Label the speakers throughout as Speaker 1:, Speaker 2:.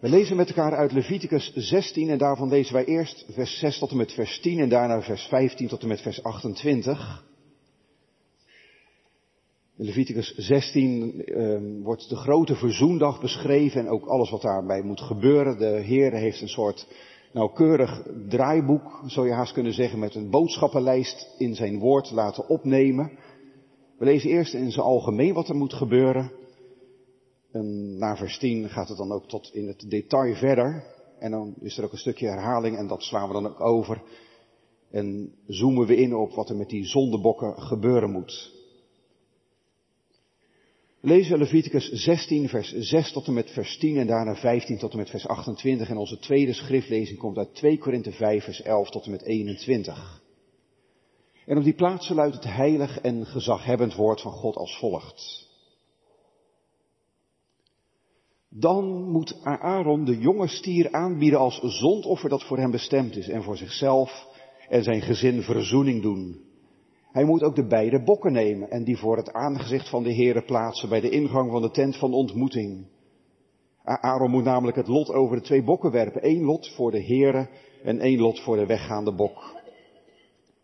Speaker 1: We lezen met elkaar uit Leviticus 16 en daarvan lezen wij eerst vers 6 tot en met vers 10 en daarna vers 15 tot en met vers 28. In Leviticus 16 eh, wordt de grote verzoendag beschreven en ook alles wat daarbij moet gebeuren. De Heer heeft een soort nauwkeurig draaiboek, zou je haast kunnen zeggen, met een boodschappenlijst in zijn woord laten opnemen. We lezen eerst in zijn algemeen wat er moet gebeuren. En na vers 10 gaat het dan ook tot in het detail verder. En dan is er ook een stukje herhaling en dat slaan we dan ook over. En zoomen we in op wat er met die zondebokken gebeuren moet. Lezen Leviticus 16, vers 6 tot en met vers 10 en daarna 15 tot en met vers 28. En onze tweede schriftlezing komt uit 2 Korinthe 5, vers 11 tot en met 21. En op die plaatsen luidt het heilig en gezaghebbend woord van God als volgt. Dan moet Aaron de jonge stier aanbieden als zondoffer dat voor hem bestemd is en voor zichzelf en zijn gezin verzoening doen. Hij moet ook de beide bokken nemen en die voor het aangezicht van de Heere plaatsen bij de ingang van de tent van ontmoeting. Aaron moet namelijk het lot over de twee bokken werpen. één lot voor de Heere en één lot voor de weggaande bok.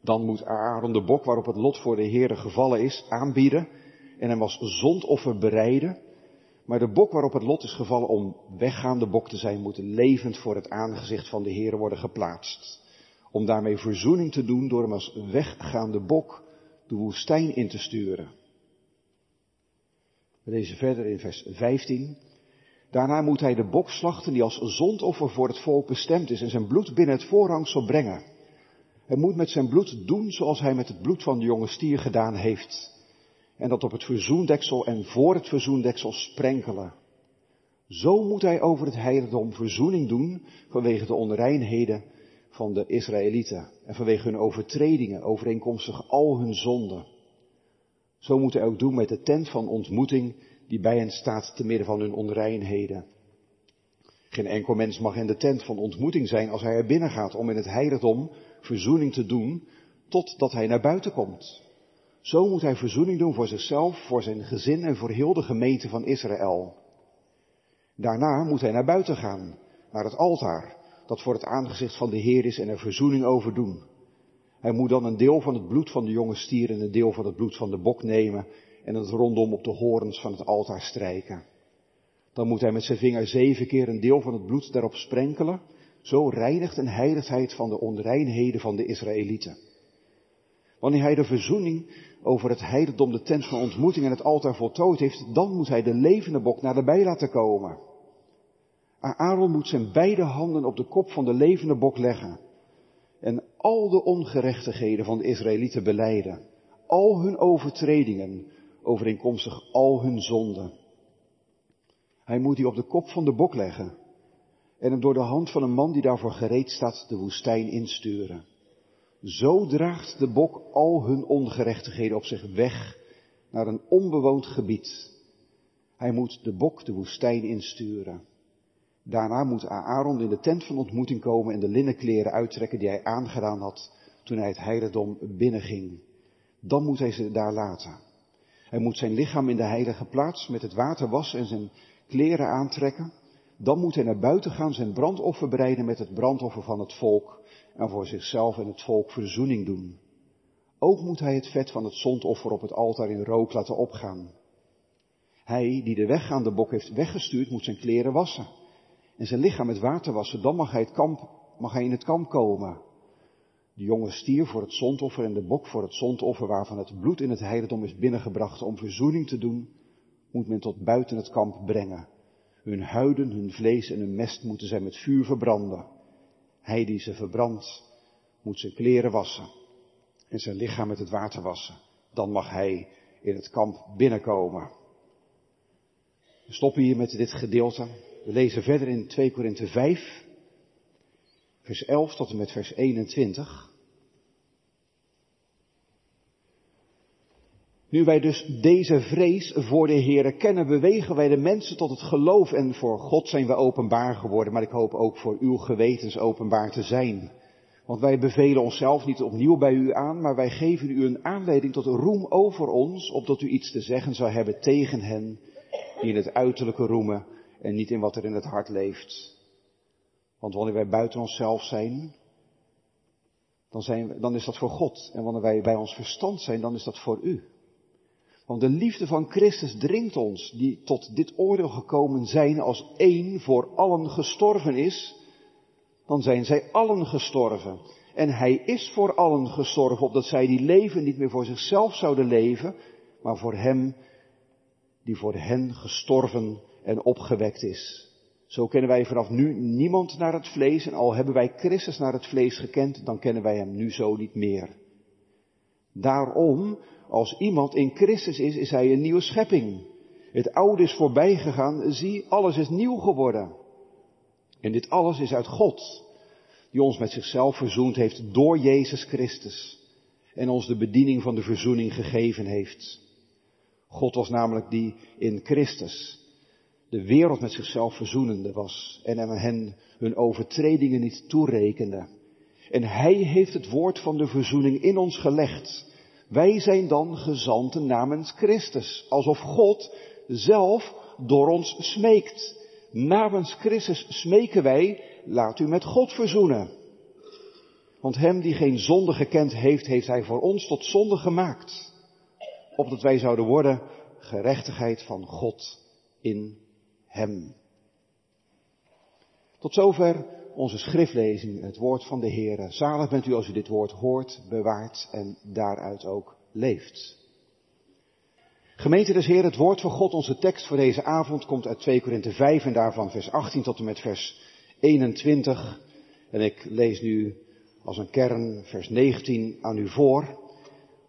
Speaker 1: Dan moet Aaron de bok waarop het lot voor de Heere gevallen is aanbieden en hem als zondoffer bereiden. Maar de bok waarop het lot is gevallen om weggaande bok te zijn, moet levend voor het aangezicht van de Heere worden geplaatst om daarmee verzoening te doen door hem als weggaande bok de woestijn in te sturen. We lezen verder in vers 15. Daarna moet hij de bok slachten die als zondoffer voor het volk bestemd is en zijn bloed binnen het voorhangsel brengen. Hij moet met zijn bloed doen zoals hij met het bloed van de jonge stier gedaan heeft. En dat op het verzoendeksel en voor het verzoendeksel sprenkelen. Zo moet hij over het heiligdom verzoening doen vanwege de onreinheden van de Israëlieten en vanwege hun overtredingen, overeenkomstig al hun zonden. Zo moet hij ook doen met de tent van ontmoeting die bij hen staat te midden van hun onreinheden. Geen enkel mens mag in de tent van ontmoeting zijn als hij er binnen gaat om in het heiligdom verzoening te doen, totdat hij naar buiten komt. Zo moet hij verzoening doen voor zichzelf, voor zijn gezin en voor heel de gemeente van Israël. Daarna moet hij naar buiten gaan, naar het altaar, dat voor het aangezicht van de Heer is en er verzoening over doen. Hij moet dan een deel van het bloed van de jonge stier en een deel van het bloed van de bok nemen en het rondom op de horens van het altaar strijken. Dan moet hij met zijn vinger zeven keer een deel van het bloed daarop sprenkelen. Zo reinigt en het van de onreinheden van de Israëlieten. Wanneer hij de verzoening over het heiligdom, de tent van ontmoeting en het altaar voltooid heeft, dan moet hij de levende bok naar de bij laten komen. Aaron moet zijn beide handen op de kop van de levende bok leggen en al de ongerechtigheden van de Israëlieten beleiden, al hun overtredingen, overeenkomstig al hun zonden. Hij moet die op de kop van de bok leggen en hem door de hand van een man die daarvoor gereed staat de woestijn insturen. Zo draagt de bok al hun ongerechtigheden op zich weg naar een onbewoond gebied. Hij moet de bok de woestijn insturen. Daarna moet Aaron in de tent van ontmoeting komen en de linnenkleren uittrekken die hij aangedaan had toen hij het heiligdom binnenging. Dan moet hij ze daar laten. Hij moet zijn lichaam in de heilige plaats met het water wassen en zijn kleren aantrekken. Dan moet hij naar buiten gaan, zijn brandoffer bereiden met het brandoffer van het volk en voor zichzelf en het volk verzoening doen. Ook moet hij het vet van het zondoffer op het altaar in rook laten opgaan. Hij die de weggaande bok heeft weggestuurd, moet zijn kleren wassen en zijn lichaam met water wassen, dan mag hij, het kamp, mag hij in het kamp komen. De jonge stier voor het zondoffer en de bok voor het zondoffer, waarvan het bloed in het heiligdom is binnengebracht om verzoening te doen, moet men tot buiten het kamp brengen. Hun huiden, hun vlees en hun mest moeten zij met vuur verbranden. Hij die ze verbrandt, moet zijn kleren wassen en zijn lichaam met het water wassen. Dan mag hij in het kamp binnenkomen. We stoppen hier met dit gedeelte. We lezen verder in 2 Korinthe 5, vers 11 tot en met vers 21. Nu wij dus deze vrees voor de Heere kennen, bewegen wij de mensen tot het geloof en voor God zijn we openbaar geworden, maar ik hoop ook voor uw gewetens openbaar te zijn. Want wij bevelen onszelf niet opnieuw bij u aan, maar wij geven u een aanleiding tot roem over ons, opdat u iets te zeggen zou hebben tegen hen die in het uiterlijke roemen en niet in wat er in het hart leeft. Want wanneer wij buiten onszelf zijn, dan, zijn, dan is dat voor God. En wanneer wij bij ons verstand zijn, dan is dat voor u. Want de liefde van Christus dringt ons, die tot dit oordeel gekomen zijn als één voor allen gestorven is, dan zijn zij allen gestorven. En hij is voor allen gestorven, opdat zij die leven niet meer voor zichzelf zouden leven, maar voor hem die voor hen gestorven en opgewekt is. Zo kennen wij vanaf nu niemand naar het vlees en al hebben wij Christus naar het vlees gekend, dan kennen wij hem nu zo niet meer. Daarom, als iemand in Christus is, is hij een nieuwe schepping. Het oude is voorbij gegaan, zie, alles is nieuw geworden. En dit alles is uit God, die ons met zichzelf verzoend heeft door Jezus Christus en ons de bediening van de verzoening gegeven heeft. God was namelijk die in Christus de wereld met zichzelf verzoenende was en hen hun overtredingen niet toerekende. En Hij heeft het woord van de verzoening in ons gelegd. Wij zijn dan gezanten namens Christus, alsof God zelf door ons smeekt. Namens Christus smeken wij, laat u met God verzoenen. Want Hem die geen zonde gekend heeft, heeft Hij voor ons tot zonde gemaakt. Opdat wij zouden worden gerechtigheid van God in Hem. Tot zover onze schriftlezing, het woord van de Heer. Zalig bent u als u dit woord hoort, bewaart en daaruit ook leeft. Gemeente des Heer, het woord van God, onze tekst voor deze avond komt uit 2 Korinthe 5 en daarvan vers 18 tot en met vers 21. En ik lees nu als een kern vers 19 aan u voor.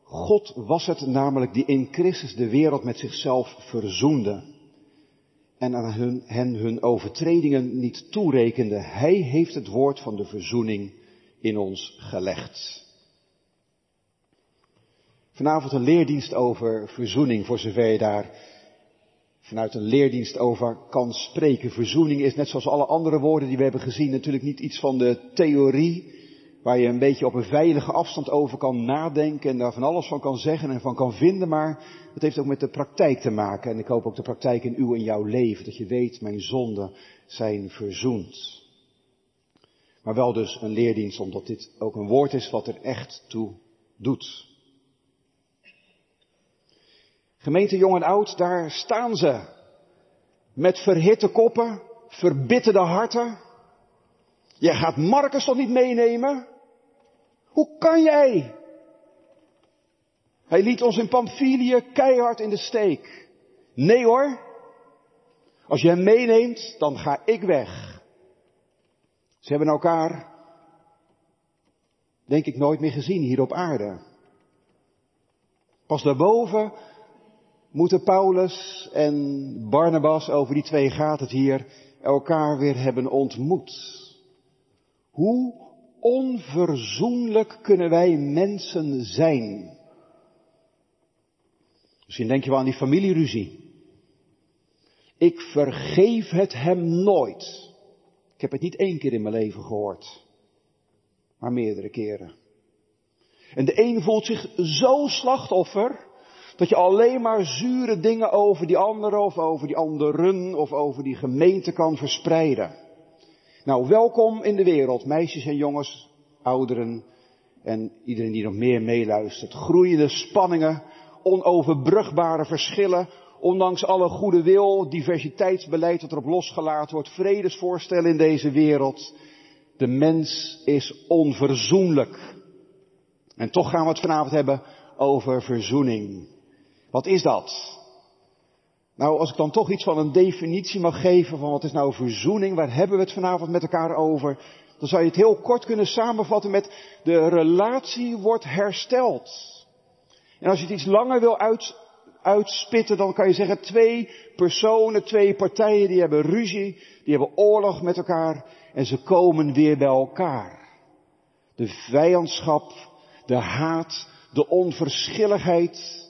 Speaker 1: God was het namelijk die in Christus de wereld met zichzelf verzoende en aan hun, hen hun overtredingen niet toerekende. Hij heeft het woord van de verzoening in ons gelegd. Vanavond een leerdienst over verzoening, voor zover je daar vanuit een leerdienst over kan spreken. Verzoening is net zoals alle andere woorden die we hebben gezien natuurlijk niet iets van de theorie, waar je een beetje op een veilige afstand over kan nadenken en daar van alles van kan zeggen en van kan vinden, maar het heeft ook met de praktijk te maken. En ik hoop ook de praktijk in uw en jouw leven, dat je weet, mijn zonden zijn verzoend. Maar wel dus een leerdienst, omdat dit ook een woord is wat er echt toe doet. Gemeente jong en oud, daar staan ze. Met verhitte koppen, verbitterde harten. Jij gaat Marcus toch niet meenemen? Hoe kan jij? Hij liet ons in Pamphylië keihard in de steek. Nee hoor. Als je hem meeneemt, dan ga ik weg. Ze hebben elkaar, denk ik, nooit meer gezien hier op aarde. Pas daarboven moeten Paulus en Barnabas, over die twee gaat het hier, elkaar weer hebben ontmoet. Hoe onverzoenlijk kunnen wij mensen zijn? Misschien denk je wel aan die familieruzie. Ik vergeef het hem nooit. Ik heb het niet één keer in mijn leven gehoord, maar meerdere keren. En de een voelt zich zo slachtoffer, dat je alleen maar zure dingen over die andere of over die anderen of over die gemeente kan verspreiden. Nou, welkom in de wereld, meisjes en jongens, ouderen en iedereen die nog meer meeluistert. Groeiende spanningen, onoverbrugbare verschillen, ondanks alle goede wil, diversiteitsbeleid dat erop losgelaten wordt, vredesvoorstellen in deze wereld. De mens is onverzoenlijk. En toch gaan we het vanavond hebben over verzoening. Wat is dat? Nou, als ik dan toch iets van een definitie mag geven van wat is nou verzoening, waar hebben we het vanavond met elkaar over, dan zou je het heel kort kunnen samenvatten met de relatie wordt hersteld. En als je het iets langer wil uit, uitspitten, dan kan je zeggen twee personen, twee partijen, die hebben ruzie, die hebben oorlog met elkaar en ze komen weer bij elkaar. De vijandschap, de haat, de onverschilligheid,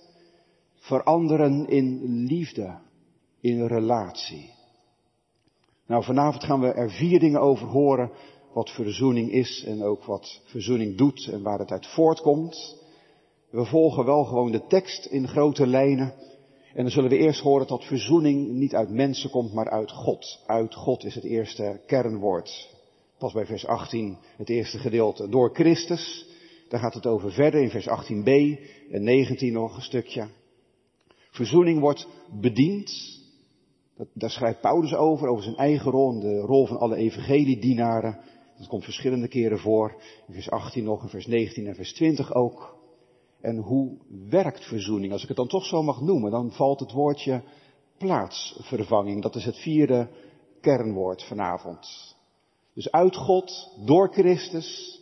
Speaker 1: veranderen in liefde, in relatie. Nou, vanavond gaan we er vier dingen over horen wat verzoening is en ook wat verzoening doet en waar het uit voortkomt. We volgen wel gewoon de tekst in grote lijnen. En dan zullen we eerst horen dat verzoening niet uit mensen komt, maar uit God. Uit God is het eerste kernwoord. Pas bij vers 18 het eerste gedeelte. Door Christus, daar gaat het over verder in vers 18b en 19 nog een stukje. Verzoening wordt bediend. Dat, daar schrijft Paulus over, over zijn eigen rol de rol van alle evangeliedienaren. Dat komt verschillende keren voor. In vers 18 nog, in vers 19 en vers 20 ook. En hoe werkt verzoening? Als ik het dan toch zo mag noemen, dan valt het woordje plaatsvervanging. Dat is het vierde kernwoord vanavond. Dus uit God, door Christus,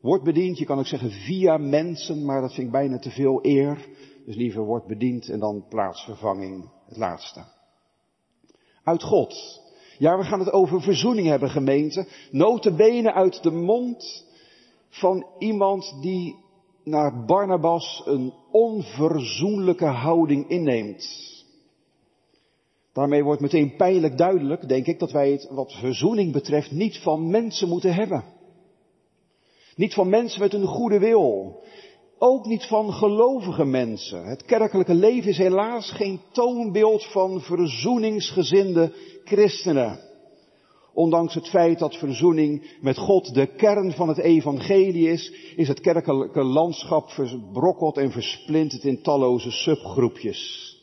Speaker 1: wordt bediend. Je kan ook zeggen via mensen, maar dat vind ik bijna te veel eer. Dus liever wordt bediend en dan plaatsvervanging, het laatste. Uit God. Ja, we gaan het over verzoening hebben, gemeente. Notenbenen uit de mond van iemand die naar Barnabas een onverzoenlijke houding inneemt. Daarmee wordt meteen pijnlijk duidelijk, denk ik, dat wij het wat verzoening betreft niet van mensen moeten hebben. Niet van mensen met een goede wil. Ook niet van gelovige mensen. Het kerkelijke leven is helaas geen toonbeeld van verzoeningsgezinde christenen. Ondanks het feit dat verzoening met God de kern van het evangelie is, is het kerkelijke landschap verbrokkeld en versplinterd in talloze subgroepjes.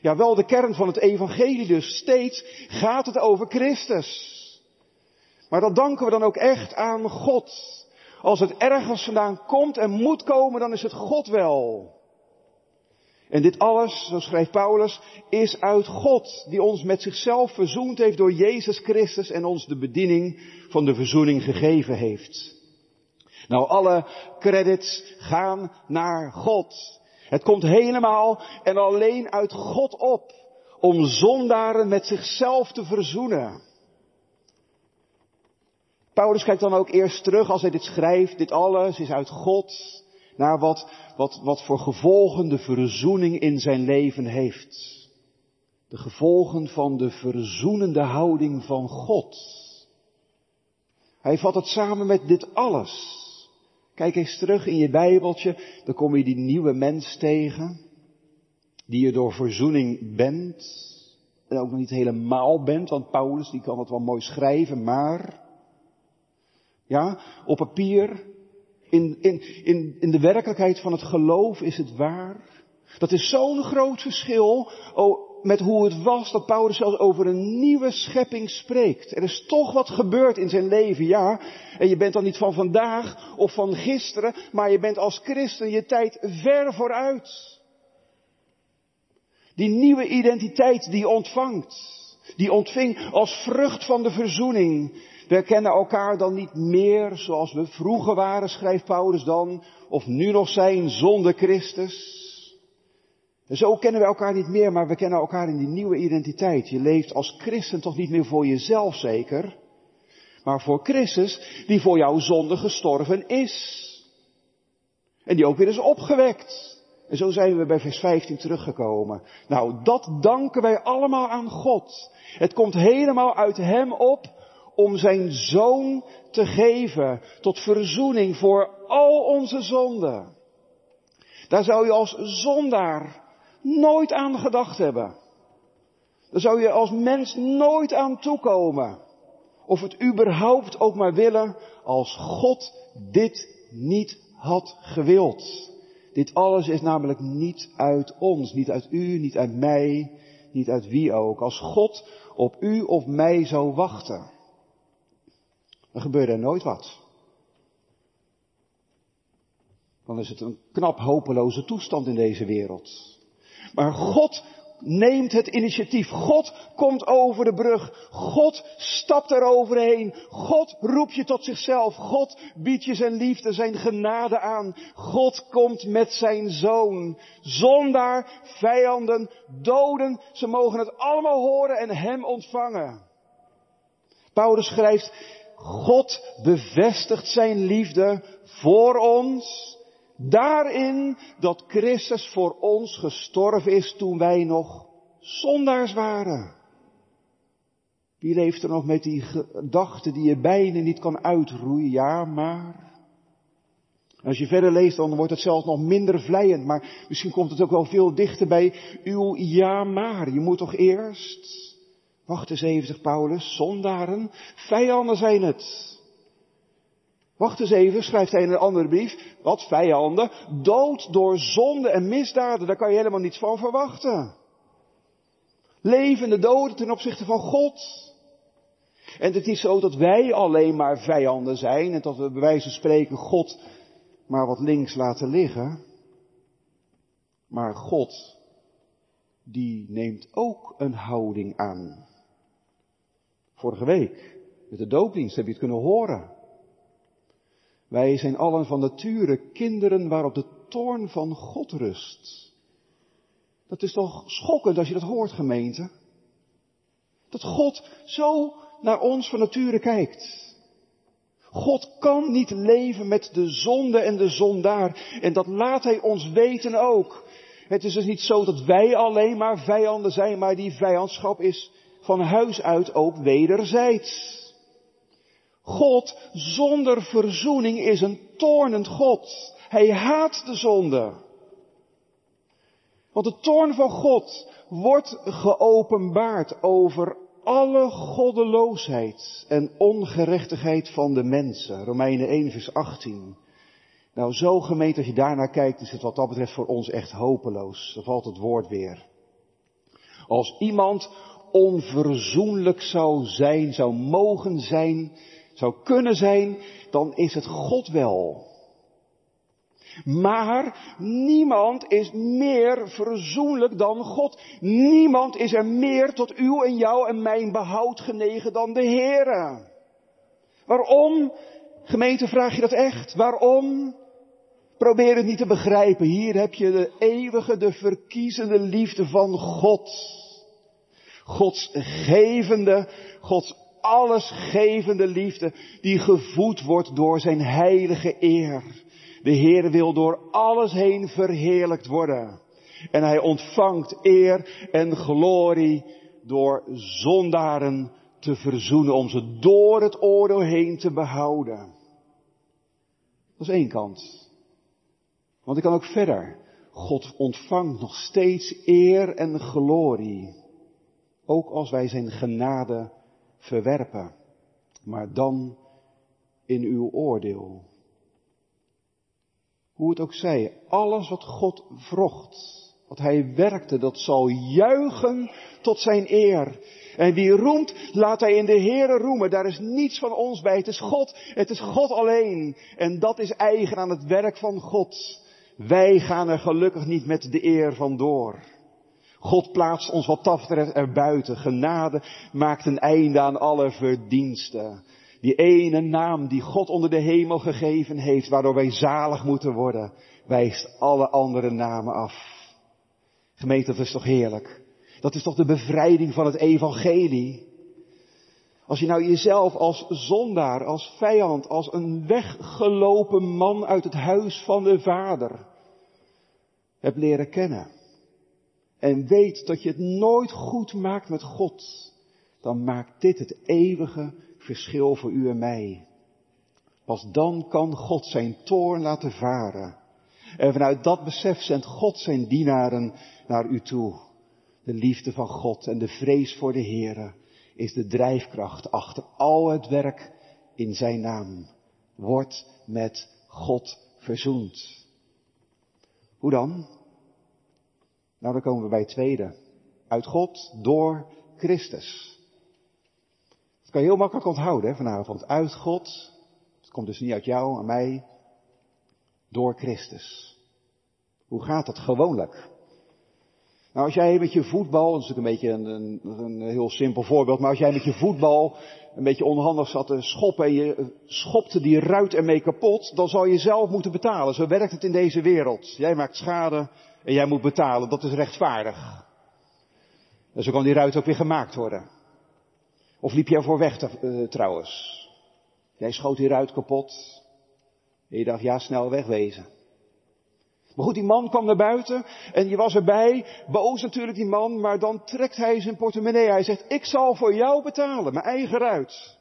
Speaker 1: Ja, wel de kern van het evangelie dus. Steeds gaat het over Christus. Maar dat danken we dan ook echt aan God. Als het ergens vandaan komt en moet komen, dan is het God wel. En dit alles, zo schrijft Paulus, is uit God, die ons met zichzelf verzoend heeft door Jezus Christus en ons de bediening van de verzoening gegeven heeft. Nou, alle credits gaan naar God. Het komt helemaal en alleen uit God op om zondaren met zichzelf te verzoenen. Paulus kijkt dan ook eerst terug als hij dit schrijft. Dit alles is uit God naar wat, wat, wat voor gevolgen de verzoening in zijn leven heeft. De gevolgen van de verzoenende houding van God. Hij vat het samen met dit alles. Kijk eens terug in je Bijbeltje, dan kom je die nieuwe mens tegen, die je door verzoening bent. En ook nog niet helemaal bent, want Paulus die kan het wel mooi schrijven, maar, ja, op papier in, in, in, in de werkelijkheid van het geloof is het waar. Dat is zo'n groot verschil met hoe het was dat Paulus zelfs over een nieuwe schepping spreekt. Er is toch wat gebeurd in zijn leven, ja. En je bent dan niet van vandaag of van gisteren, maar je bent als christen je tijd ver vooruit. Die nieuwe identiteit die ontvangt, die ontving als vrucht van de verzoening, we herkennen elkaar dan niet meer zoals we vroeger waren, schrijft Paulus dan, of nu nog zijn zonder Christus. En zo kennen we elkaar niet meer, maar we kennen elkaar in die nieuwe identiteit. Je leeft als christen toch niet meer voor jezelf zeker, maar voor Christus die voor jouw zonde gestorven is. En die ook weer is opgewekt. En zo zijn we bij vers 15 teruggekomen. Nou, dat danken wij allemaal aan God. Het komt helemaal uit Hem op om zijn zoon te geven tot verzoening voor al onze zonden. Daar zou je als zondaar nooit aan gedacht hebben. Daar zou je als mens nooit aan toekomen. Of het überhaupt ook maar willen als God dit niet had gewild. Dit alles is namelijk niet uit ons, niet uit u, niet uit mij, niet uit wie ook. Als God op u of mij zou wachten, dan gebeurt er nooit wat. Dan is het een knap hopeloze toestand in deze wereld. Maar God neemt het initiatief. God komt over de brug. God stapt er overheen. God roept je tot zichzelf. God biedt je zijn liefde, zijn genade aan. God komt met zijn zoon. Zondaar, vijanden, doden. Ze mogen het allemaal horen en hem ontvangen. Paulus schrijft, God bevestigt zijn liefde voor ons daarin dat Christus voor ons gestorven is toen wij nog zondaars waren. Wie leeft er nog met die gedachten die je bijna niet kan uitroeien? Ja, maar Als je verder leest, dan wordt het zelfs nog minder vlijend, maar misschien komt het ook wel veel dichter bij uw ja maar. Je moet toch eerst, wacht eens even, zegt Paulus, zondaren, vijanden zijn het. Wacht eens even, schrijft hij in een andere brief. Wat vijanden? Dood door zonde en misdaden, daar kan je helemaal niets van verwachten. Levende doden ten opzichte van God. En het is zo dat wij alleen maar vijanden zijn en dat we bij wijze van spreken God maar wat links laten liggen. Maar God, die neemt ook een houding aan. Vorige week, met de doopdienst, heb je het kunnen horen. Wij zijn allen van nature kinderen waarop de toorn van God rust. Dat is toch schokkend als je dat hoort, gemeente? Dat God zo naar ons van nature kijkt. God kan niet leven met de zonde en de zondaar. En dat laat Hij ons weten ook. Het is dus niet zo dat wij alleen maar vijanden zijn, maar die vijandschap is van huis uit ook wederzijds. God zonder verzoening is een toornend God. Hij haat de zonde. Want de toorn van God wordt geopenbaard over alle goddeloosheid en ongerechtigheid van de mensen. Romeinen 1 vers 18. Nou, zo gemeente, als je daarnaar kijkt, is het wat dat betreft voor ons echt hopeloos. Dan valt het woord weer. Als iemand onverzoenlijk zou zijn, zou mogen zijn, zou kunnen zijn, dan is het God wel. Maar niemand is meer verzoenlijk dan God. Niemand is er meer tot uw en jou en mijn behoud genegen dan de Heere. Waarom? Gemeente, vraag je dat echt? Waarom? Probeer het niet te begrijpen. Hier heb je de eeuwige, de verkiezende liefde van God. Gods gevende, Gods allesgevende liefde die gevoed wordt door zijn heilige eer. De Heer wil door alles heen verheerlijkt worden. En hij ontvangt eer en glorie door zondaren te verzoenen, om ze door het oordeel heen te behouden. Dat is één kant. Want ik kan ook verder. God ontvangt nog steeds eer en glorie. Ook als wij zijn genade verwerpen. Maar dan in uw oordeel. Hoe het ook zij, alles wat God vrocht, wat hij werkte, dat zal juichen tot zijn eer. En wie roemt, laat hij in de Heere roemen. Daar is niets van ons bij. Het is God, het is God alleen. En dat is eigen aan het werk van God. Wij gaan er gelukkig niet met de eer vandoor. God plaatst ons wat dat betreft erbuiten. Genade maakt een einde aan alle verdiensten. Die ene naam die God onder de hemel gegeven heeft, waardoor wij zalig moeten worden, wijst alle andere namen af. Gemeente, dat is toch heerlijk? Dat is toch de bevrijding van het evangelie? Als je nou jezelf als zondaar, als vijand, als een weggelopen man uit het huis van de Vader hebt leren kennen. En weet dat je het nooit goed maakt met God. Dan maakt dit het eeuwige verschil voor u en mij. Pas dan kan God zijn toorn laten varen. En vanuit dat besef zendt God zijn dienaren naar u toe. De liefde van God en de vrees voor de Heere is de drijfkracht achter al het werk in zijn naam. Word met God verzoend. Hoe dan? Nou, dan komen we bij het tweede. Uit God door Christus. Dat kan je heel makkelijk onthouden hè, vanavond. Uit God. Het komt dus niet uit jou en mij. Door Christus. Hoe gaat dat gewoonlijk? Nou, als jij met je voetbal, dat is natuurlijk een beetje een, een, een, heel simpel voorbeeld, maar als jij met je voetbal een beetje onhandig zat te schoppen en je schopte die ruit ermee kapot, dan zal je zelf moeten betalen. Zo werkt het in deze wereld. Jij maakt schade en jij moet betalen. Dat is rechtvaardig. En zo kan die ruit ook weer gemaakt worden. Of liep jij voor weg uh, trouwens? Jij schoot die ruit kapot. En je dacht, ja, snel wegwezen. Maar goed, die man kwam naar buiten en je was erbij. Boos natuurlijk die man, maar dan trekt hij zijn portemonnee. Hij zegt, ik zal voor jou betalen, mijn eigen ruit.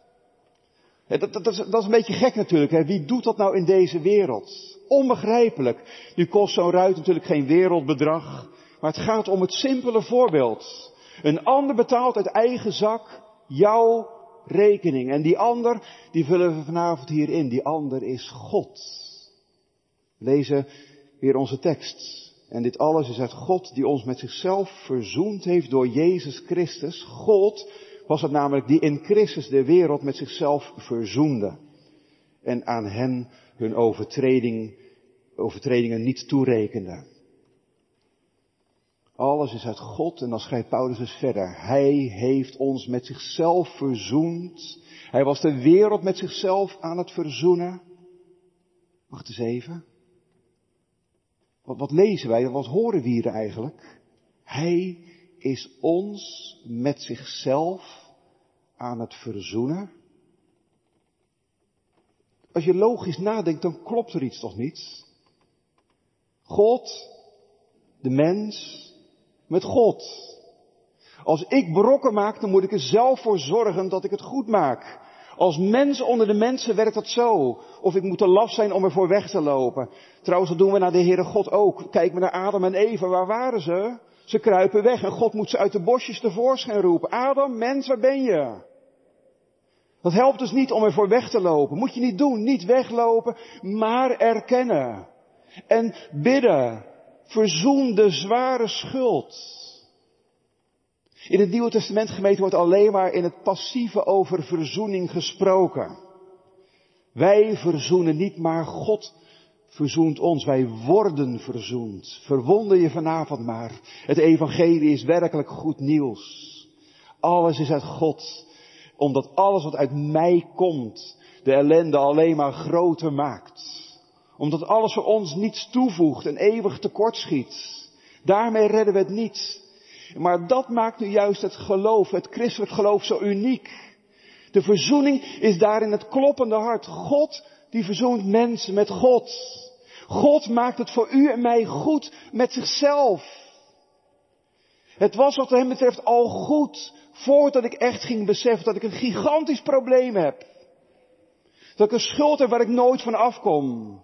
Speaker 1: Dat, dat, dat, is, een beetje gek natuurlijk. Hè? Wie doet dat nou in deze wereld? Onbegrijpelijk. Nu kost zo'n ruit natuurlijk geen wereldbedrag. Maar het gaat om het simpele voorbeeld. Een ander betaalt uit eigen zak jouw rekening. En die ander, die vullen we vanavond hier in. Die ander is God. We lezen weer onze tekst. En dit alles is uit God die ons met zichzelf verzoend heeft door Jezus Christus. God was het namelijk die in Christus de wereld met zichzelf verzoende. En aan hen hun overtreding, overtredingen niet toerekende. Alles is uit God en dan schrijft Paulus dus verder. Hij heeft ons met zichzelf verzoend. Hij was de wereld met zichzelf aan het verzoenen. Wacht eens even. Wat, wat lezen wij? Wat horen we hier eigenlijk? Hij is ons met zichzelf aan het verzoenen. Als je logisch nadenkt, dan klopt er iets toch niet? God, de mens, met God. Als ik brokken maak, dan moet ik er zelf voor zorgen dat ik het goed maak. Als mens onder de mensen werkt dat zo. Of ik moet te laf zijn om ervoor weg te lopen. Trouwens, dat doen we naar de Heere God ook. Kijk maar naar Adam en Eva. Waar waren ze? Ze kruipen weg en God moet ze uit de bosjes tevoorschijn roepen. Adam, mens, waar ben je? Dat helpt dus niet om ervoor weg te lopen. Moet je niet doen. Niet weglopen, maar erkennen. En bidden. Verzoen de zware schuld. In het Nieuwe Testament gemeten wordt alleen maar in het passieve over verzoening gesproken. Wij verzoenen niet, maar God verzoent ons. Wij worden verzoend. Verwonder je vanavond maar. Het evangelie is werkelijk goed nieuws. Alles is uit God. Omdat alles wat uit mij komt, de ellende alleen maar groter maakt omdat alles voor ons niets toevoegt en eeuwig tekortschiet. Daarmee redden we het niet. Maar dat maakt nu juist het geloof, het christelijk geloof zo uniek. De verzoening is daarin het kloppende hart. God die verzoent mensen met God. God maakt het voor u en mij goed met zichzelf. Het was wat hem betreft al goed voordat ik echt ging beseffen dat ik een gigantisch probleem heb. Dat ik een schuld heb waar ik nooit van afkom.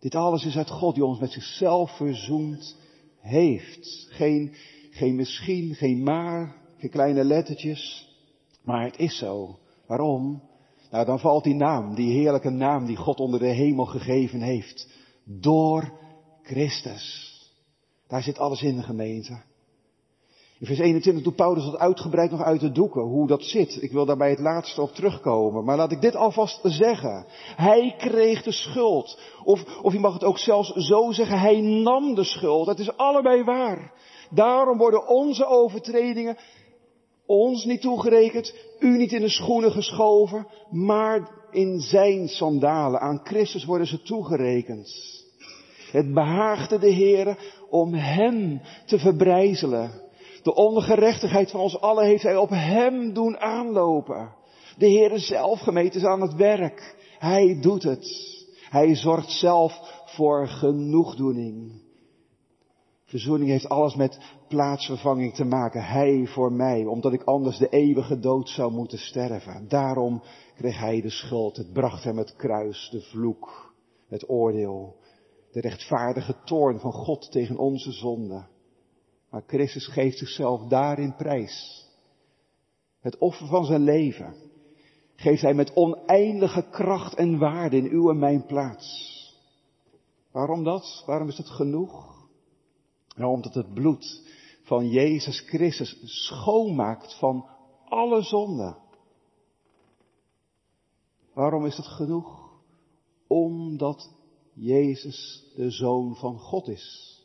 Speaker 1: Dit alles is uit God die ons met zichzelf verzoend heeft. Geen, geen misschien, geen maar, geen kleine lettertjes. Maar het is zo. Waarom? Nou, dan valt die naam, die heerlijke naam die God onder de hemel gegeven heeft. Door Christus. Daar zit alles in de gemeente. In vers 21 doet Paulus dat uitgebreid nog uit de doeken, hoe dat zit. Ik wil daarbij het laatste op terugkomen. Maar laat ik dit alvast zeggen. Hij kreeg de schuld. Of, of je mag het ook zelfs zo zeggen, hij nam de schuld. Het is allebei waar. Daarom worden onze overtredingen ons niet toegerekend, u niet in de schoenen geschoven, maar in zijn sandalen. Aan Christus worden ze toegerekend. Het behaagde de Heer om hem te verbrijzelen. De ongerechtigheid van ons allen heeft hij op hem doen aanlopen. De Heere zelf gemeten is aan het werk. Hij doet het. Hij zorgt zelf voor genoegdoening. Verzoening heeft alles met plaatsvervanging te maken. Hij voor mij, omdat ik anders de eeuwige dood zou moeten sterven. Daarom kreeg hij de schuld. Het bracht hem het kruis, de vloek, het oordeel, de rechtvaardige toorn van God tegen onze zonde. Maar Christus geeft zichzelf daarin prijs. Het offer van zijn leven geeft hij met oneindige kracht en waarde in uw en mijn plaats. Waarom dat? Waarom is het genoeg? Nou, omdat het bloed van Jezus Christus schoonmaakt van alle zonden. Waarom is het genoeg? Omdat Jezus de Zoon van God is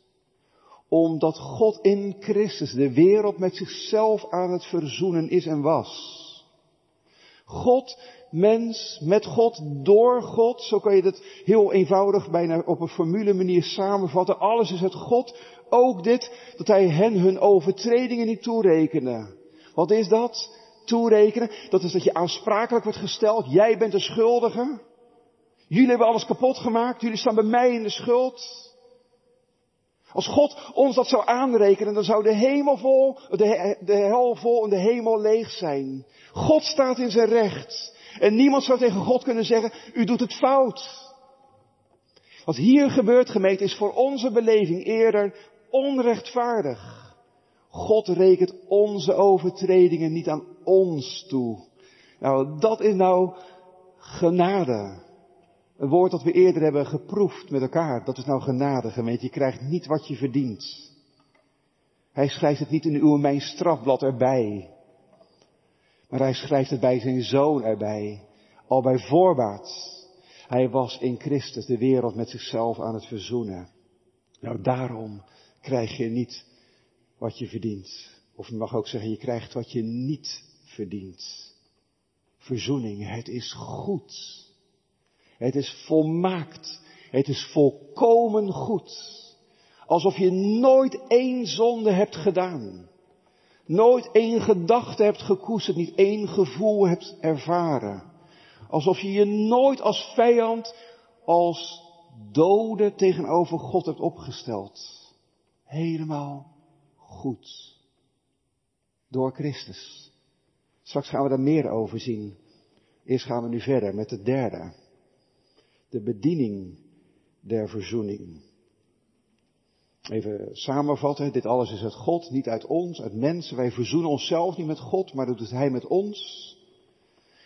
Speaker 1: omdat God in Christus de wereld met zichzelf aan het verzoenen is en was. God, mens, met God, door God, zo kan je dat heel eenvoudig bijna op een formule manier samenvatten. Alles is het God, ook dit, dat hij hen hun overtredingen niet toerekende. Wat is dat? Toerekenen, dat is dat je aansprakelijk wordt gesteld. Jij bent de schuldige. Jullie hebben alles kapot gemaakt. Jullie staan bij mij in de schuld. Als God ons dat zou aanrekenen, dan zou de hemel vol, de, de hel vol en de hemel leeg zijn. God staat in zijn recht. En niemand zou tegen God kunnen zeggen, u doet het fout. Wat hier gebeurt, gemeente, is voor onze beleving eerder onrechtvaardig. God rekent onze overtredingen niet aan ons toe. Nou, dat is nou genade. Een woord dat we eerder hebben geproefd met elkaar. Dat is nou genade, gemeente. Je krijgt niet wat je verdient. Hij schrijft het niet in uw en mijn strafblad erbij. Maar hij schrijft het bij zijn zoon erbij. Al bij voorbaat. Hij was in Christus de wereld met zichzelf aan het verzoenen. Nou, daarom krijg je niet wat je verdient. Of je mag ook zeggen, je krijgt wat je niet verdient. Verzoening, het is goed. Het is volmaakt. Het is volkomen goed. Alsof je nooit één zonde hebt gedaan. Nooit één gedachte hebt gekoesterd, niet één gevoel hebt ervaren. Alsof je je nooit als vijand, als dode tegenover God hebt opgesteld. Helemaal goed. Door Christus. Straks gaan we daar meer over zien. Eerst gaan we nu verder met de derde. De bediening der verzoening. Even samenvatten, dit alles is uit God, niet uit ons, uit mensen. Wij verzoenen onszelf niet met God, maar dat doet Hij met ons.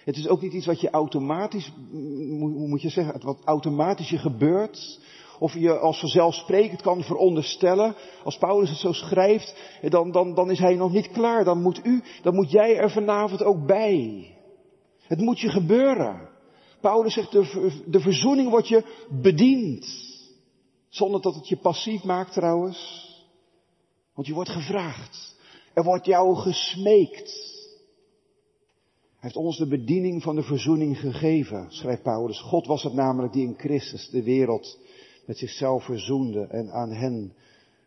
Speaker 1: Het is ook niet iets wat je automatisch, hoe moet je zeggen, wat automatisch je gebeurt. Of je als vanzelfsprekend kan veronderstellen. Als Paulus het zo schrijft, dan, dan, dan is hij nog niet klaar. Dan moet u, dan moet jij er vanavond ook bij. Het moet je gebeuren. Paulus zegt, de, verzoening wordt je bediend. Zonder dat het je passief maakt trouwens. Want je wordt gevraagd. Er wordt jou gesmeekt. Hij heeft ons de bediening van de verzoening gegeven, schrijft Paulus. God was het namelijk die in Christus de wereld met zichzelf verzoende en aan hen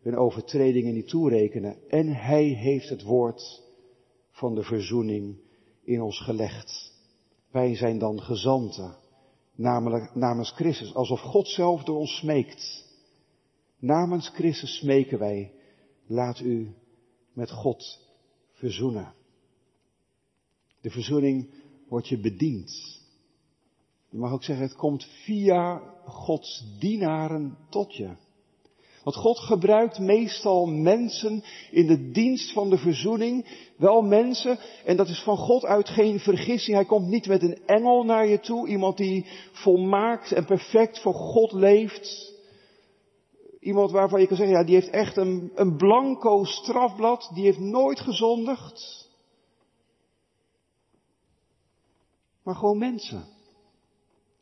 Speaker 1: hun overtredingen niet toerekenen. En hij heeft het woord van de verzoening in ons gelegd. Wij zijn dan gezanten, namelijk namens Christus, alsof God zelf door ons smeekt. Namens Christus smeken wij, laat u met God verzoenen. De verzoening wordt je bediend. Je mag ook zeggen, het komt via Gods dienaren tot je. Want God gebruikt meestal mensen in de dienst van de verzoening. Wel mensen, en dat is van God uit geen vergissing. Hij komt niet met een engel naar je toe. Iemand die volmaakt en perfect voor God leeft. Iemand waarvan je kan zeggen, ja, die heeft echt een, een blanco strafblad. Die heeft nooit gezondigd. Maar gewoon mensen.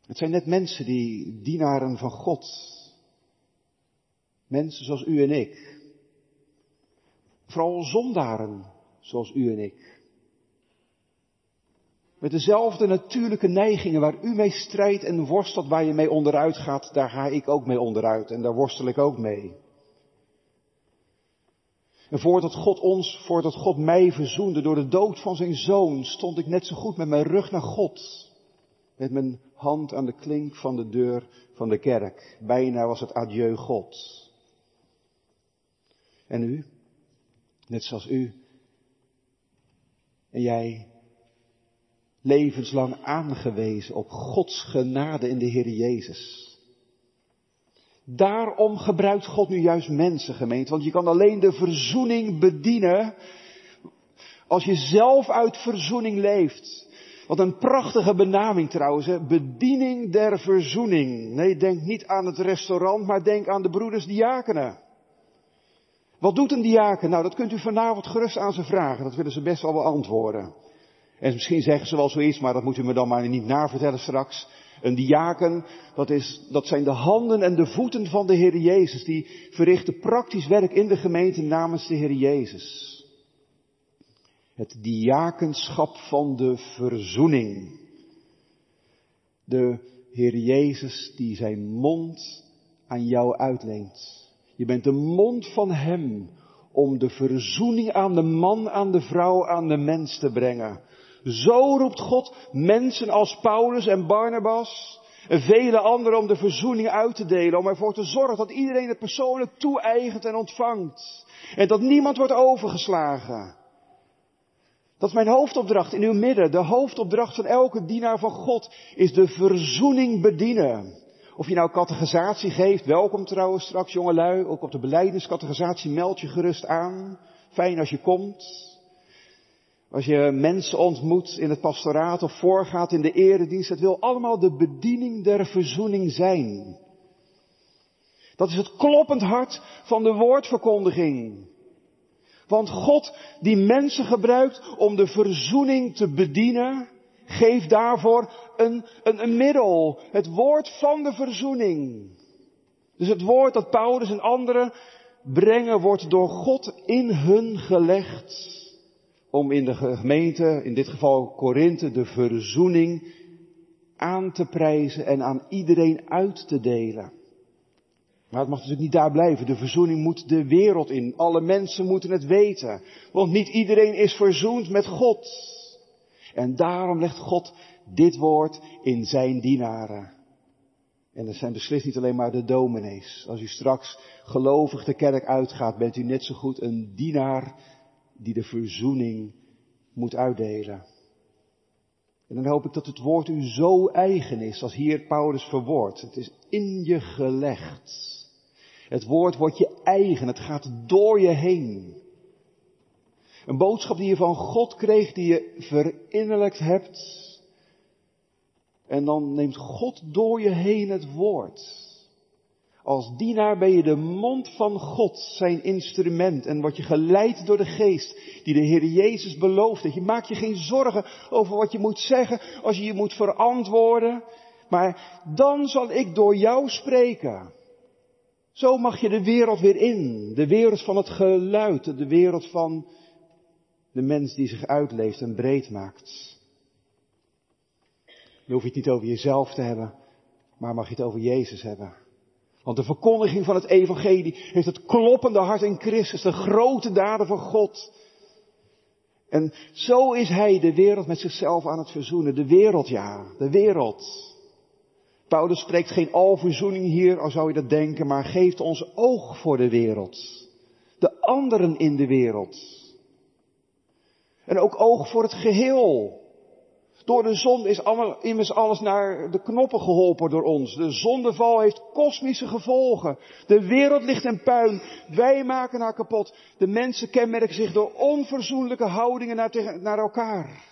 Speaker 1: Het zijn net mensen die dienaren van God. Mensen zoals u en ik. Vooral zondaren zoals u en ik. Met dezelfde natuurlijke neigingen waar u mee strijdt en worstelt, waar je mee onderuit gaat, daar ga ik ook mee onderuit en daar worstel ik ook mee. En voordat God ons, voordat God mij verzoende door de dood van zijn zoon, stond ik net zo goed met mijn rug naar God. Met mijn hand aan de klink van de deur van de kerk. Bijna was het adieu God. En u? Net zoals u. En jij levenslang aangewezen op Gods genade in de Heer Jezus. Daarom gebruikt God nu juist mensen, gemeente. Want je kan alleen de verzoening bedienen als je zelf uit verzoening leeft. Wat een prachtige benaming trouwens, bediening der verzoening. Nee, denk niet aan het restaurant, maar denk aan de broeders diakenen. Wat doet een diaken? Nou, dat kunt u vanavond gerust aan ze vragen. Dat willen ze best wel beantwoorden. En misschien zeggen ze wel zoiets, maar dat moet u me dan maar niet navertellen straks. Een diaken, dat, is, dat zijn de handen en de voeten van de Heer Jezus. Die verrichten praktisch werk in de gemeente namens de Heer Jezus. Het diakenschap van de verzoening. De Heer Jezus die zijn mond aan jou uitleent. Je bent de mond van Hem om de verzoening aan de man, aan de vrouw, aan de mens te brengen. Zo roept God mensen als Paulus en Barnabas en vele anderen om de verzoening uit te delen, om ervoor te zorgen dat iedereen het persoonlijk toe-eigent en ontvangt. En dat niemand wordt overgeslagen. Dat is mijn hoofdopdracht in uw midden. De hoofdopdracht van elke dienaar van God is de verzoening bedienen. Of je nou catechisatie geeft, welkom trouwens straks jongelui, ook op de beleidingscatechisatie meld je gerust aan. Fijn als je komt. Als je mensen ontmoet in het pastoraat of voorgaat in de eredienst, het wil allemaal de bediening der verzoening zijn. Dat is het kloppend hart van de woordverkondiging. Want God die mensen gebruikt om de verzoening te bedienen, geeft daarvoor een, een, een middel. Het woord van de verzoening. Dus het woord dat Paulus en anderen brengen wordt door God in hun gelegd. Om in de gemeente, in dit geval Korinthe, de verzoening aan te prijzen en aan iedereen uit te delen. Maar het mag natuurlijk niet daar blijven. De verzoening moet de wereld in. Alle mensen moeten het weten. Want niet iedereen is verzoend met God. En daarom legt God dit woord in zijn dienaren. En dat zijn beslist niet alleen maar de dominees. Als u straks gelovig de kerk uitgaat, bent u net zo goed een dienaar die de verzoening moet uitdelen. En dan hoop ik dat het woord u zo eigen is als hier Paulus verwoordt. Het is in je gelegd. Het woord wordt je eigen, het gaat door je heen. Een boodschap die je van God kreeg, die je verinnerlijkt hebt. En dan neemt God door je heen het woord. Als dienaar ben je de mond van God, zijn instrument. En word je geleid door de geest die de Heer Jezus belooft. Je maakt je geen zorgen over wat je moet zeggen, als je je moet verantwoorden. Maar dan zal ik door jou spreken. Zo mag je de wereld weer in. De wereld van het geluid, de wereld van de mens die zich uitleeft en breed maakt. Je het niet over jezelf te hebben, maar mag je het over Jezus hebben. Want de verkondiging van het evangelie heeft het kloppende hart in Christus, de grote daden van God. En zo is hij de wereld met zichzelf aan het verzoenen. De wereld, ja, de wereld. Paulus spreekt geen alverzoening hier, al zou je dat denken, maar geeft ons oog voor de wereld. De anderen in de wereld. En ook oog voor het geheel. Door de zon is allemaal, immers alles naar de knoppen geholpen door ons. De zondeval heeft kosmische gevolgen. De wereld ligt in puin. Wij maken haar kapot. De mensen kenmerken zich door onverzoenlijke houdingen naar, naar elkaar.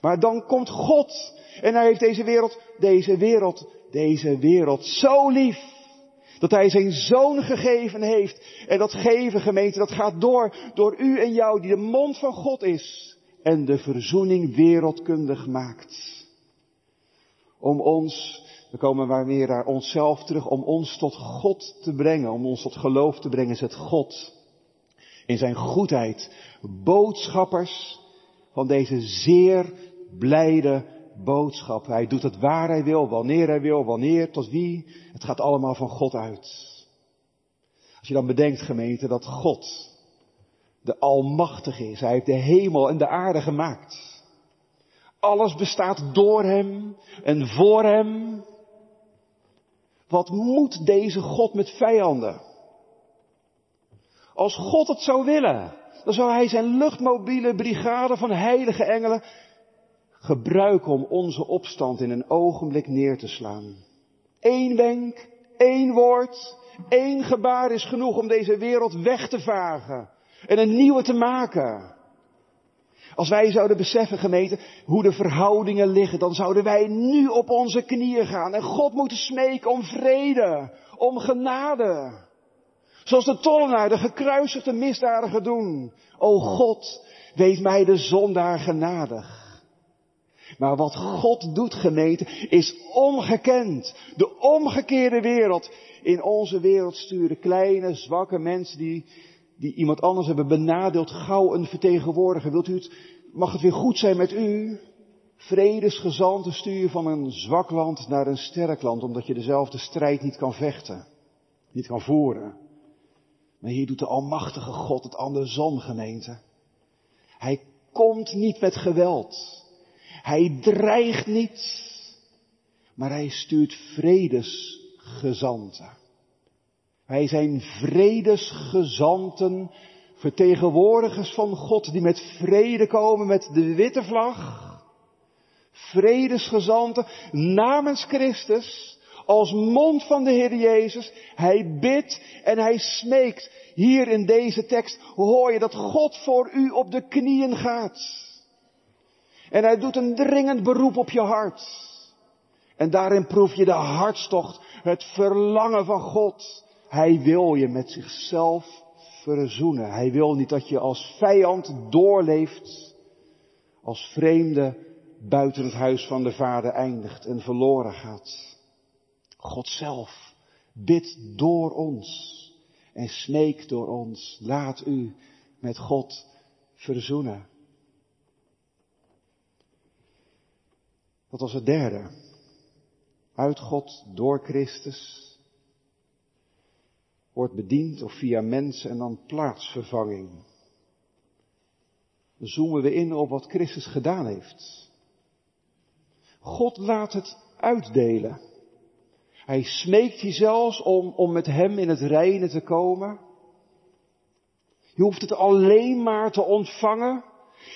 Speaker 1: Maar dan komt God en hij heeft deze wereld, deze wereld, deze wereld zo lief. Dat hij zijn zoon gegeven heeft. En dat geven gemeente, dat gaat door, door u en jou, die de mond van God is. En de verzoening wereldkundig maakt. Om ons, we komen maar weer naar onszelf terug, om ons tot God te brengen, om ons tot geloof te brengen, zet God in zijn goedheid boodschappers van deze zeer blijde boodschap. Hij doet het waar hij wil, wanneer hij wil, wanneer, tot wie. Het gaat allemaal van God uit. Als je dan bedenkt, gemeente, dat God de Almachtige is. Hij heeft de hemel en de aarde gemaakt. Alles bestaat door hem en voor hem. Wat moet deze God met vijanden? Als God het zou willen, dan zou hij zijn luchtmobiele brigade van heilige engelen gebruiken om onze opstand in een ogenblik neer te slaan. Eén wenk, één woord, één gebaar is genoeg om deze wereld weg te vagen en een nieuwe te maken. Als wij zouden beseffen, gemeente, hoe de verhoudingen liggen, dan zouden wij nu op onze knieën gaan en God moeten smeken om vrede, om genade. Zoals de tollenaar, de gekruisigde misdadiger doen. O God, wees mij de zondaar genadig. Maar wat God doet, gemeente, is ongekend. De omgekeerde wereld. In onze wereld sturen kleine, zwakke mensen die, die iemand anders hebben benadeeld, gauw een vertegenwoordiger. Wilt u het, mag het weer goed zijn met u? Vredesgezanten stuur van een zwak land naar een sterk land, omdat je dezelfde strijd niet kan vechten, niet kan voeren. Maar hier doet de Almachtige God het andersom, gemeente. Hij komt niet met geweld. Hij dreigt niet, maar hij stuurt vredesgezanten. Wij zijn vredesgezanten Vertegenwoordigers van God die met vrede komen met de witte vlag. Vredesgezanten namens Christus als mond van de Heer Jezus. Hij bidt en hij smeekt. Hier in deze tekst hoor je dat God voor u op de knieën gaat. En hij doet een dringend beroep op je hart. En daarin proef je de hartstocht, het verlangen van God. Hij wil je met zichzelf verzoenen. Hij wil niet dat je als vijand doorleeft, als vreemde buiten het huis van de Vader eindigt en verloren gaat. God zelf bidt door ons en smeekt door ons. Laat u met God verzoenen. Dat was het derde. Uit God, door Christus, wordt bediend of via mensen en dan plaatsvervanging. Zoomen we in op wat Christus gedaan heeft. God laat het uitdelen. Hij smeekt je zelfs om, om met hem in het reine te komen. Je hoeft het alleen maar te ontvangen.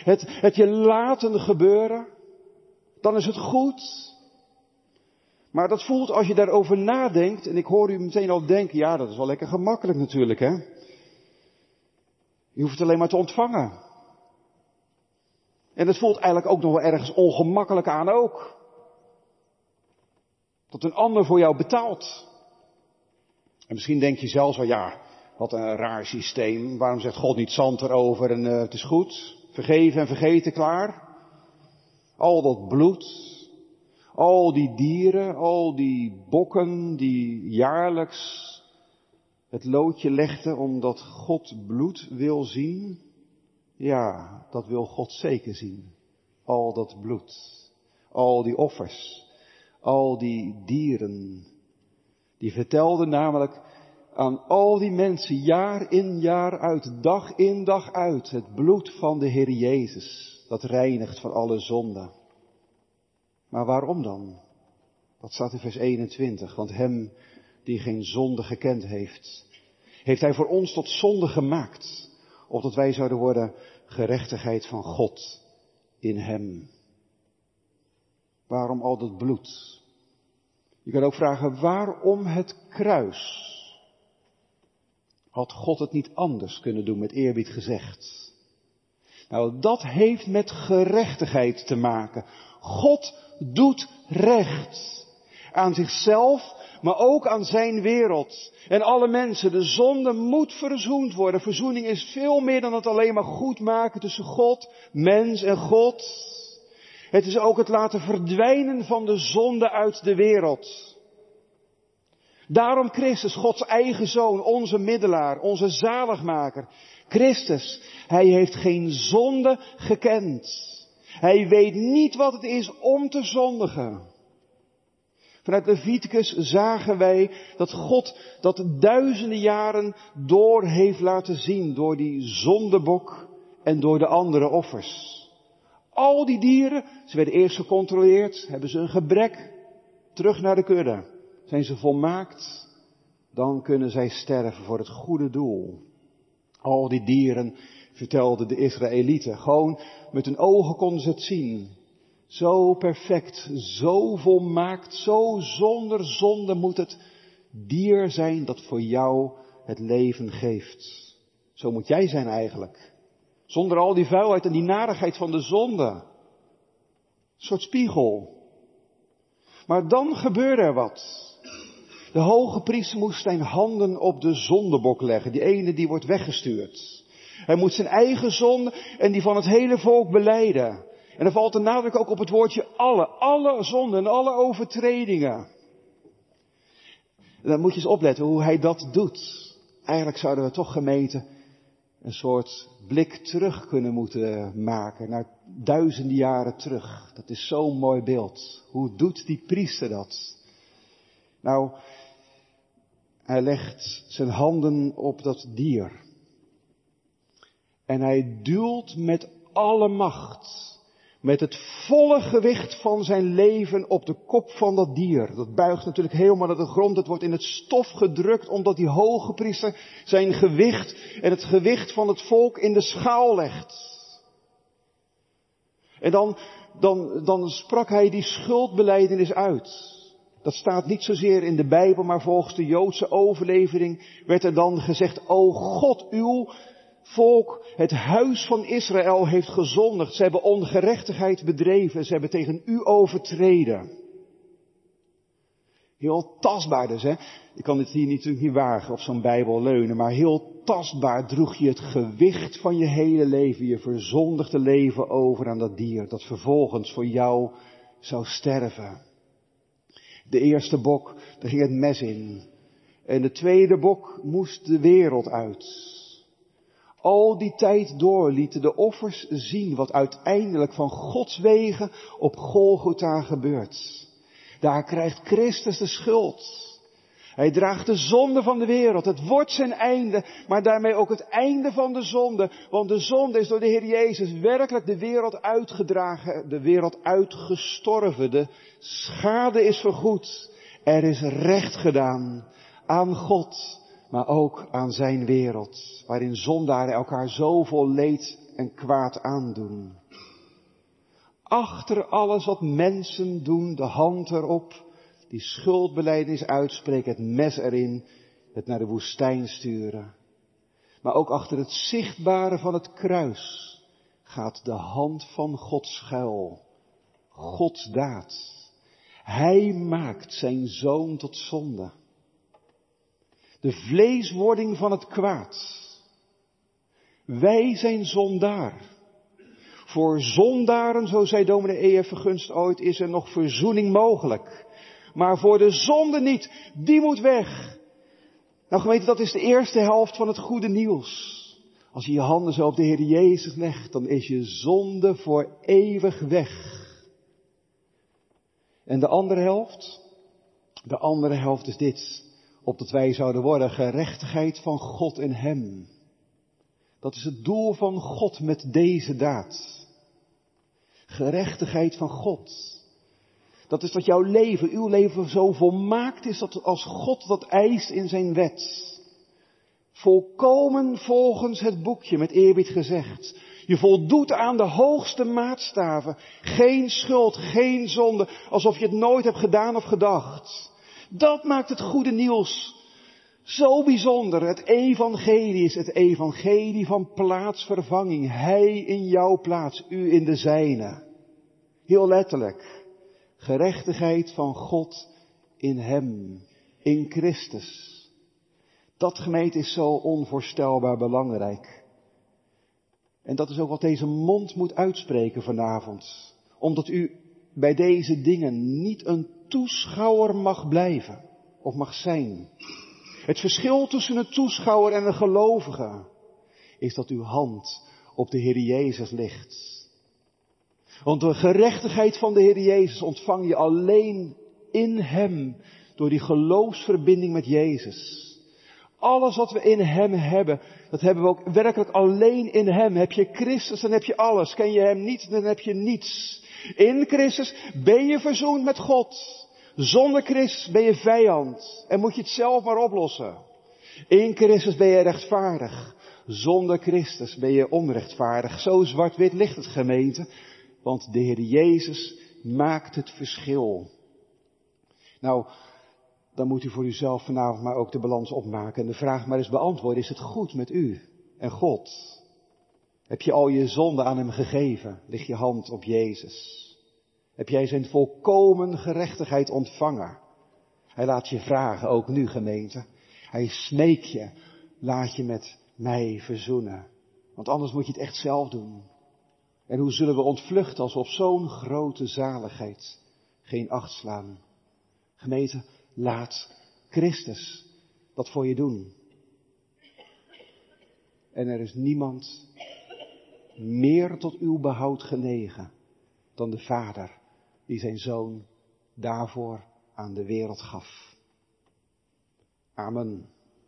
Speaker 1: Het, het je laten gebeuren. Dan is het goed. Maar dat voelt als je daarover nadenkt, en ik hoor u meteen al denken, ja dat is wel lekker gemakkelijk natuurlijk hè. Je hoeft het alleen maar te ontvangen. En het voelt eigenlijk ook nog wel ergens ongemakkelijk aan ook. Dat een ander voor jou betaalt. En misschien denk je zelfs wel, ja, wat een raar systeem. Waarom zegt God niet zand erover en uh, het is goed? Vergeven en vergeten, klaar. Al dat bloed, al die dieren, al die bokken die jaarlijks het loodje legden omdat God bloed wil zien. Ja, dat wil God zeker zien. Al dat bloed, al die offers, al die dieren. Die vertelden namelijk aan al die mensen jaar in jaar uit, dag in dag uit, het bloed van de Heer Jezus, dat reinigt van alle zonden. Maar waarom dan? Dat staat in vers 21. Want hem die geen zonde gekend heeft, heeft hij voor ons tot zonde gemaakt. Opdat wij zouden worden gerechtigheid van God in hem. Waarom al dat bloed? Je kan ook vragen, waarom het kruis? Had God het niet anders kunnen doen, met eerbied gezegd? Nou, dat heeft met gerechtigheid te maken. God doet recht. Aan zichzelf, maar ook aan zijn wereld. En alle mensen, de zonde moet verzoend worden. Verzoening is veel meer dan het alleen maar goed maken tussen God, mens en God. Het is ook het laten verdwijnen van de zonde uit de wereld. Daarom Christus, Gods eigen zoon, onze middelaar, onze zaligmaker. Christus, hij heeft geen zonde gekend. Hij weet niet wat het is om te zondigen. Vanuit Leviticus zagen wij dat God dat duizenden jaren door heeft laten zien door die zondebok en door de andere offers. Al die dieren, ze werden eerst gecontroleerd, hebben ze een gebrek, terug naar de kudde. Zijn ze volmaakt, dan kunnen zij sterven voor het goede doel. Al die dieren vertelden de Israëlieten. Gewoon met hun ogen konden ze het zien. Zo perfect, zo volmaakt, zo zonder zonde moet het dier zijn dat voor jou het leven geeft. Zo moet jij zijn eigenlijk. Zonder al die vuilheid en die narigheid van de zonde. Een soort spiegel. Maar dan gebeurde er wat. De hoge priester moest zijn handen op de zondebok leggen. Die ene die wordt weggestuurd. Hij moet zijn eigen zonde en die van het hele volk beleiden. En dan valt de nadruk ook op het woordje alle. Alle zonden en alle overtredingen. En dan moet je eens opletten hoe hij dat doet. Eigenlijk zouden we toch gemeente een soort blik terug kunnen moeten maken naar duizenden jaren terug. Dat is zo'n mooi beeld. Hoe doet die priester dat? Nou, hij legt zijn handen op dat dier. En hij duwt met alle macht, met het volle gewicht van zijn leven op de kop van dat dier. Dat buigt natuurlijk helemaal naar de grond. Het wordt in het stof gedrukt omdat die hoge priester zijn gewicht en het gewicht van het volk in de schaal legt. En dan, dan, dan sprak hij die schuldbeleidenis uit. Dat staat niet zozeer in de Bijbel, maar volgens de Joodse overlevering werd er dan gezegd, o God, uw volk, het huis van Israël heeft gezondigd. Ze hebben ongerechtigheid bedreven. Ze hebben tegen u overtreden. Heel tastbaar dus, hè. Je kan het hier natuurlijk niet wagen op zo'n Bijbel leunen, maar heel tastbaar droeg je het gewicht van je hele leven, je verzondigde leven over aan dat dier, dat vervolgens voor jou zou sterven. De eerste bok, daar ging het mes in. En de tweede bok moest de wereld uit. Al die tijd door lieten de offers zien wat uiteindelijk van Gods wegen op Golgotha gebeurt. Daar krijgt Christus de schuld. Hij draagt de zonde van de wereld. Het wordt zijn einde, maar daarmee ook het einde van de zonde. Want de zonde is door de Heer Jezus werkelijk de wereld uitgedragen, de wereld uitgestorven. De schade is vergoed. Er is recht gedaan aan God maar ook aan zijn wereld, waarin zondaren elkaar zoveel leed en kwaad aandoen. Achter alles wat mensen doen, de hand erop, die schuldbeleidnis uitspreken, het mes erin, het naar de woestijn sturen. Maar ook achter het zichtbare van het kruis gaat de hand van God schuil. Gods daad. Hij maakt zijn zoon tot zonde de vleeswording van het kwaad. Wij zijn zondaar. Voor zondaren, zo zei dominee E.F. Vergunst ooit, is er nog verzoening mogelijk. Maar voor de zonde niet, die moet weg. Nou gemeente, dat is de eerste helft van het goede nieuws. Als je je handen zo op de Heer Jezus legt, dan is je zonde voor eeuwig weg. En de andere helft? De andere helft is dit opdat wij zouden worden gerechtigheid van God in Hem. Dat is het doel van God met deze daad. Gerechtigheid van God. Dat is dat jouw leven, uw leven zo volmaakt is dat als God dat eist in zijn wet. Volkomen volgens het boekje, met eerbied gezegd. Je voldoet aan de hoogste maatstaven. Geen schuld, geen zonde, alsof je het nooit hebt gedaan of gedacht. Dat maakt het goede nieuws zo bijzonder. Het evangelie is het evangelie van plaatsvervanging. Hij in jouw plaats, u in de zijne. Heel letterlijk. Gerechtigheid van God in Hem, in Christus. Dat gemeente is zo onvoorstelbaar belangrijk. En dat is ook wat deze mond moet uitspreken vanavond. Omdat u bij deze dingen niet een toeschouwer mag blijven of mag zijn. Het verschil tussen een toeschouwer en een gelovige is dat uw hand op de Heer Jezus ligt. Want de gerechtigheid van de Heer Jezus ontvang je alleen in Hem door die geloofsverbinding met Jezus. Alles wat we in Hem hebben, dat hebben we ook werkelijk alleen in Hem. Heb je Christus, dan heb je alles. Ken je Hem niet, dan heb je niets. In Christus ben je verzoend met God. Zonder Christus ben je vijand en moet je het zelf maar oplossen. In Christus ben je rechtvaardig. Zonder Christus ben je onrechtvaardig. Zo zwart-wit ligt het gemeente. Want de Heer Jezus maakt het verschil. Nou, dan moet u voor uzelf vanavond maar ook de balans opmaken. En de vraag maar eens beantwoorden. Is het goed met u en God? Heb je al je zonde aan hem gegeven? Lig je hand op Jezus? Heb jij zijn volkomen gerechtigheid ontvangen? Hij laat je vragen, ook nu gemeente. Hij smeekt je, laat je met mij verzoenen. Want anders moet je het echt zelf doen. En hoe zullen we ontvluchten als op zo'n grote zaligheid geen acht slaan? Gemeente, laat Christus dat voor je doen. En er is niemand meer tot uw behoud genegen dan de Vader die zijn zoon daarvoor aan de wereld gaf. Amen.